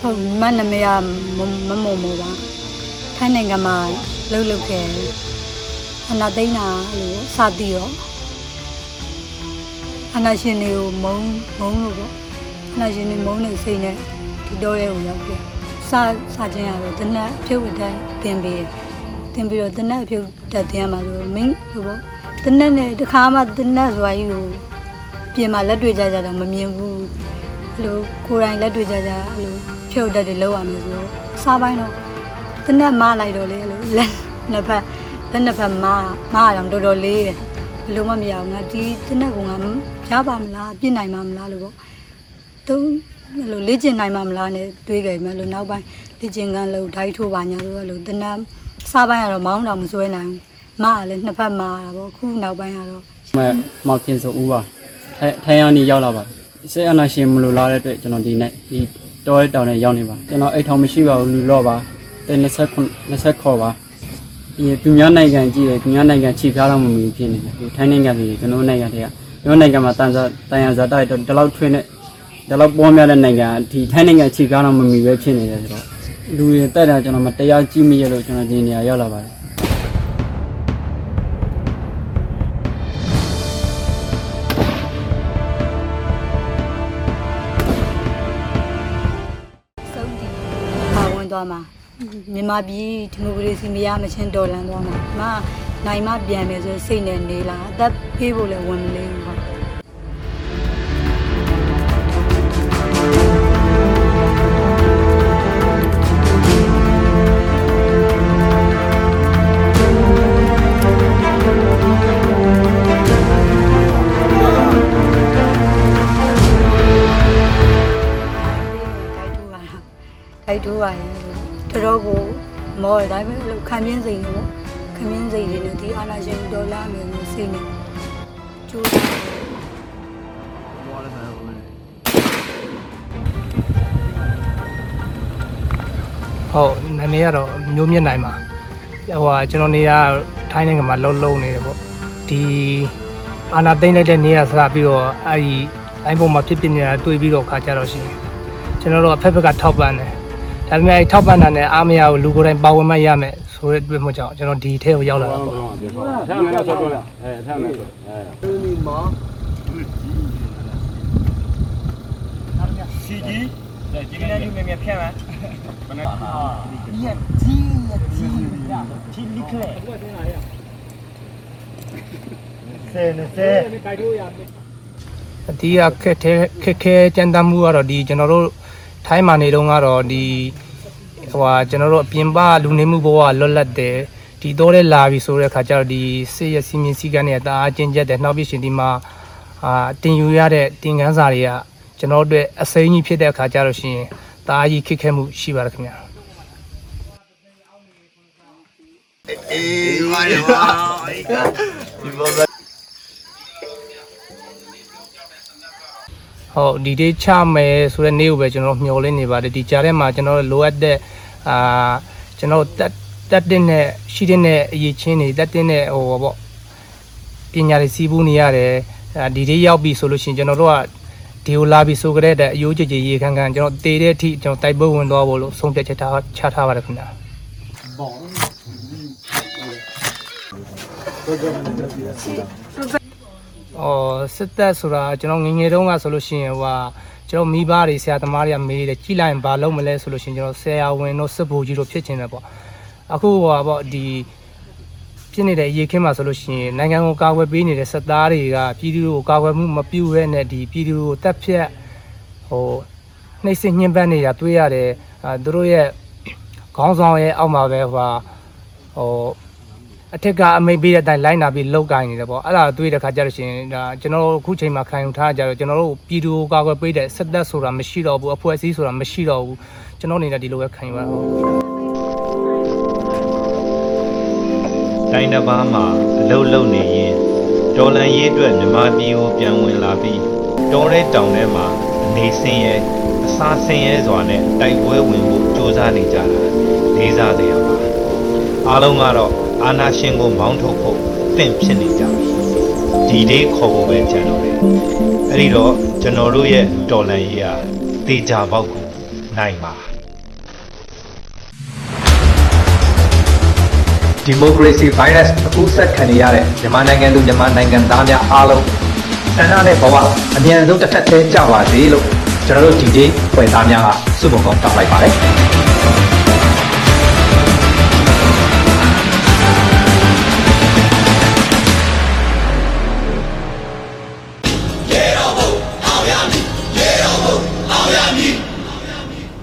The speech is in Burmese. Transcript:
ဟုတ်မနာမည်ကမမမုံမောပါထိုင်းနိုင်ငံမှာလှုပ်လှုပ်ခဲ့အနာသိန်းတာအဲ့လိုစသည်တော့ အနာရှင်တွေကိုမုံမုံလို့ပေါ့အနာရှင်တွေမုံနေစိတ်နဲ့ဒီတော့ရဲကိုရောက်ခဲ့စစချင်းရတော့တနက်ဖြုတ်ဝတ်တဲ့တင်ပေးတယ်တင်ပြီးတော့တနက်ဖြုတ်တက်တင်ရမှာဆိုမင်းလို့ပေါ့တနက်နဲ့တခါမှတနက်ဆိုတာကြီးကိုပြင်မှာလက်တွေ့ကြကြတော့မမြင်ဘူးအဲ့လိုကိုယ်တိုင်လက်တွေ့ကြကြအဲ့လိုဖြုတ်တက်တွေလောက်ရမယ်ဆိုတော့စားပိုင်းတော့တနက်မလိုက်တော့လေအဲ့လိုလက်နှစ်ဖက်လက်နှစ်ဖက်မမအောင်တော်တော်လေးတယ်ဘယ် လိုမှမရဘူးငါဒီတနက်ကငါရပါမလားပြစ်နိုင်မှာမလားလို့ပေါ့သူအဲ့လိုလေ့ကျင့်နိုင်မှာမလားနဲ့တွေးကြမယ်လို့နောက်ပိုင်းလေ့ကျင့်ကန်းလို့ဓာတ်ထိုးပါညာလို့အဲ့လိုတနက်စားပိုင်းကတော့မောင်းတော့မစွဲနိုင်ဘူးမကလည်းနှစ်ဖက်မတာပေါ့အခုနောက်ပိုင်းကတော့မမောက်ပြင်ဆိုဦးပါထိုင်ထိုင်ရနေရောက်လာပါစေအနာရှင်မလို့လာတဲ့အတွက်ကျွန်တော်ဒီနေ့ဒီတောရဲတောင်နဲ့ရောက်နေပါကျွန်တော်အိတ်ထောင်မရှိပါဘူးလူတော့ပါတဲ့29 20ခေါ်ပါဒီ သူများနိုင်ငံကြည့်တယ်သူများနိုင်ငံခြေပြားတော့မမီဖြစ်နေတယ်ဒီထိုင်းနိုင်ငံပြည်ကျွန်တော်နိုင်ငံတွေကကျွန်တော်နိုင်ငံမှာတန်စာတန်ရဇာတိုက်တော့ဒီလောက်ထွင်းတဲ့ဒီလောက်ပေါ်များတဲ့နိုင်ငံဒီထိုင်းနိုင်ငံခြေပြားတော့မမီပဲဖြစ်နေတယ်ဆိုတော့လူတွေတက်တာကျွန်တော်မတရားကြည့်မိရလို့ကျွန်တော်ဒီနေရာရောက်လာပါတယ်စုံတည်ပါဝင်သွားမှာ မြန်မာပြည်ဒီမိုကရေစီမရမချင်းတော်လန်သွားမှာမနိုင်မပြန်မယ်ဆိုစိတ်နဲ့နေလာအသက်ဖေးဖို့လည်းဝင်မလေးဘူးပေါ့တိုက်ထိုးပါရဲ့ တော်တော်ကိုမော်တယ်ဒါပေမဲ့လို့ခံပြင်းစိန်လို့ခံပြင်းစိန်တွေနဲ့ဒီအာနာရှင်ဒေါ်လာမျိုးလို့စိတ်နဲ့ကျိုးတယ်ဟုတ်နာမည်ကတော့မျိုးမြင့်နိုင်ပါဟိုဟာကျွန်တော်နေရထိုင်းနိုင်ငံမှာလုံးလုံးနေတယ်ပေါ့ဒီအာနာသိမ့်လိုက်တဲ့နေရစပြီးတော့အဲဒီအိုင်းပေါ်မှာဖြစ်ဖြစ်နေတာတွေ့ပြီးတော့ခါကြတော့ရှိတယ်ကျွန်တော်တို့အဖက်ဖက်ကထောက်ပံ့တယ် ဒါပေမဲ့အဲထောက်ပံ့တာနဲ့အားမရဘူးလူကိုယ်တိုင်ပါဝင်မှရမယ်ဆိုတဲ့အတွက်မှကြောင့်ကျွန်တော်ဒီထဲကိုရောက်လာတာပေါ့ထားမယ်လို့ဆိုတော့အဲထားမယ်ဆိုအဲအတီးကခက်ခဲခက်ခဲကြမ်းတမ်းမှုကတော့ဒီကျွန်တော်တို့ ထိုင်းမှာနေတော့ကတော့ဒီဟိုဟာကျွန်တော်တို့အပြင်ပလူနေမှုဘဝလွတ်လပ်တယ်ဒီတော့လဲလာပြီဆိုတဲ့အခါကျတော့ဒီစေရစီမင်းစည်းကမ်းတွေတအားအကျဉ်းကျက်တယ်နောက်ပြီးရှင်ဒီမှာအာတင်ယူရတဲ့တင်ကန်းစာတွေကကျွန်တော်တို့အတွက်အစိမ်းကြီးဖြစ်တဲ့အခါကျတော့ရှင်တအားကြီးခက်ခဲမှုရှိပါတယ်ခင်ဗျာ ဟုတ်ဒီဒေးချမယ်ဆိုတဲ့နေ့ကိုပဲကျွန်တော်မျှော်လင့်နေပါတယ်ဒီကြားထဲမှာကျွန်တော်လိုအပ်တဲ့အာကျွန်တော်တက်တက်တဲ့နဲ့ရှိတဲ့နဲ့အရေးချင်းတွေတက်တဲ့နဲ့ဟိုပေါ့ပညာတွေစီးပူးနေရတယ်အာဒီဒေးရောက်ပြီဆိုလို့ရှိရင်ကျွန်တော်တို့ကဒီကိုလာပြီဆိုကြတဲ့အယိုးကြည်ကြည်ရေခမ်းခမ်းကျွန်တော်တေတဲ့အထိကျွန်တော်တိုက်ပွဲဝင်သွားဖို့လို့ဆုံးဖြတ်ချက်ထားချထားပါတယ်ခင်ဗျာ အော်စစ်သက်ဆိုတာကျွန်တော်ငယ်ငယ်တုန်းကဆိုလို့ရှိရင်ဟိုဟာကျွန်တော်မိဘတွေဆရာသမားတွေကမေးတယ်ကြည်လိုက်ရင်ဘာလုပ်မလဲဆိုလို့ရှိရင်ကျွန်တော်ဆရာဝန်တို့စစ်ဗိုလ်ကြီးတို့ဖြစ်ချင်တယ်ပေါ့အခုဟိုဟာပေါ့ဒီဖြစ်နေတဲ့အရေးခင်းမှာဆိုလို့ရှိရင်နိုင်ငံကိုကာကွယ်ပေးနေတဲ့စစ်သားတွေကပြည်သူကိုကာကွယ်မှုမပြုရဲနဲ့ဒီပြည်သူကိုတက်ဖြတ်ဟိုနှိမ့်စစ်ညှဉ်းပန်းနေတာတွေ့ရတယ်အဲသူတို့ရဲ့ခေါင်းဆောင်ရဲ့အောက်မှာပဲဟိုဟာဟို အထက်ကအမိတ်ပေးတဲ့အတိုင်းလိုက်နာပြီးလောက်ကင်နေတယ်ပေါ့အဲ့ဒါတွေးတဲ့ခါကျတော့ရှင်ဒါကျွန်တော်တို့အခုချိန်မှာခံယူထားကြတော့ကျွန်တော်တို့ပြည်သူကိုကာကွယ်ပေးတဲ့စက်သက်ဆိုတာမရှိတော့ဘူးအဖွဲ့အစည်းဆိုတာမရှိတော့ဘူးကျွန်တော်အနေနဲ့ဒီလိုပဲခံယူရတော့တိုင်းတစ်ပါးမှာအလုတ်လုံနေရင်တတော်လန်ရေးအတွက်မြမပြည်ကိုပြန်ဝင်လာပြီးတောတဲ့တောင်ထဲမှာနေဆင်းရဲအစာဆင်းရဲစွာနဲ့တိုက်ပွဲဝင်ဖို့ကြိုးစားနေကြတာလေးစားစရာပါအားလုံးကတော့ အာနာရှင်ကိုမောင်းထုတ်ဖို့တင့်ဖြစ်နေကြပြီဒီလေးခေါ်ဖို့ပဲကြံတော့တယ်အဲ့ဒီတော့ကျွန်တော်တို့ရဲ့တော်လန်ရေးဟာတေချာပေါက်ကိုနိုင်ပါဒီမိုကရေစီဗိုင်းရပ်စ်အကူးစက်ခံနေရတဲ့မြန်မာနိုင်ငံသူမြန်မာနိုင်ငံသားများအားလုံးဆန္ဒနဲ့ဘဝအမြန်ဆုံးတစ်ထပ်သေးကြပါစေလို့ကျွန်တော်တို့ဒီဒီဖွဲ့သားများကစုပုံကောင်းတောင်းလိုက်ပါတယ်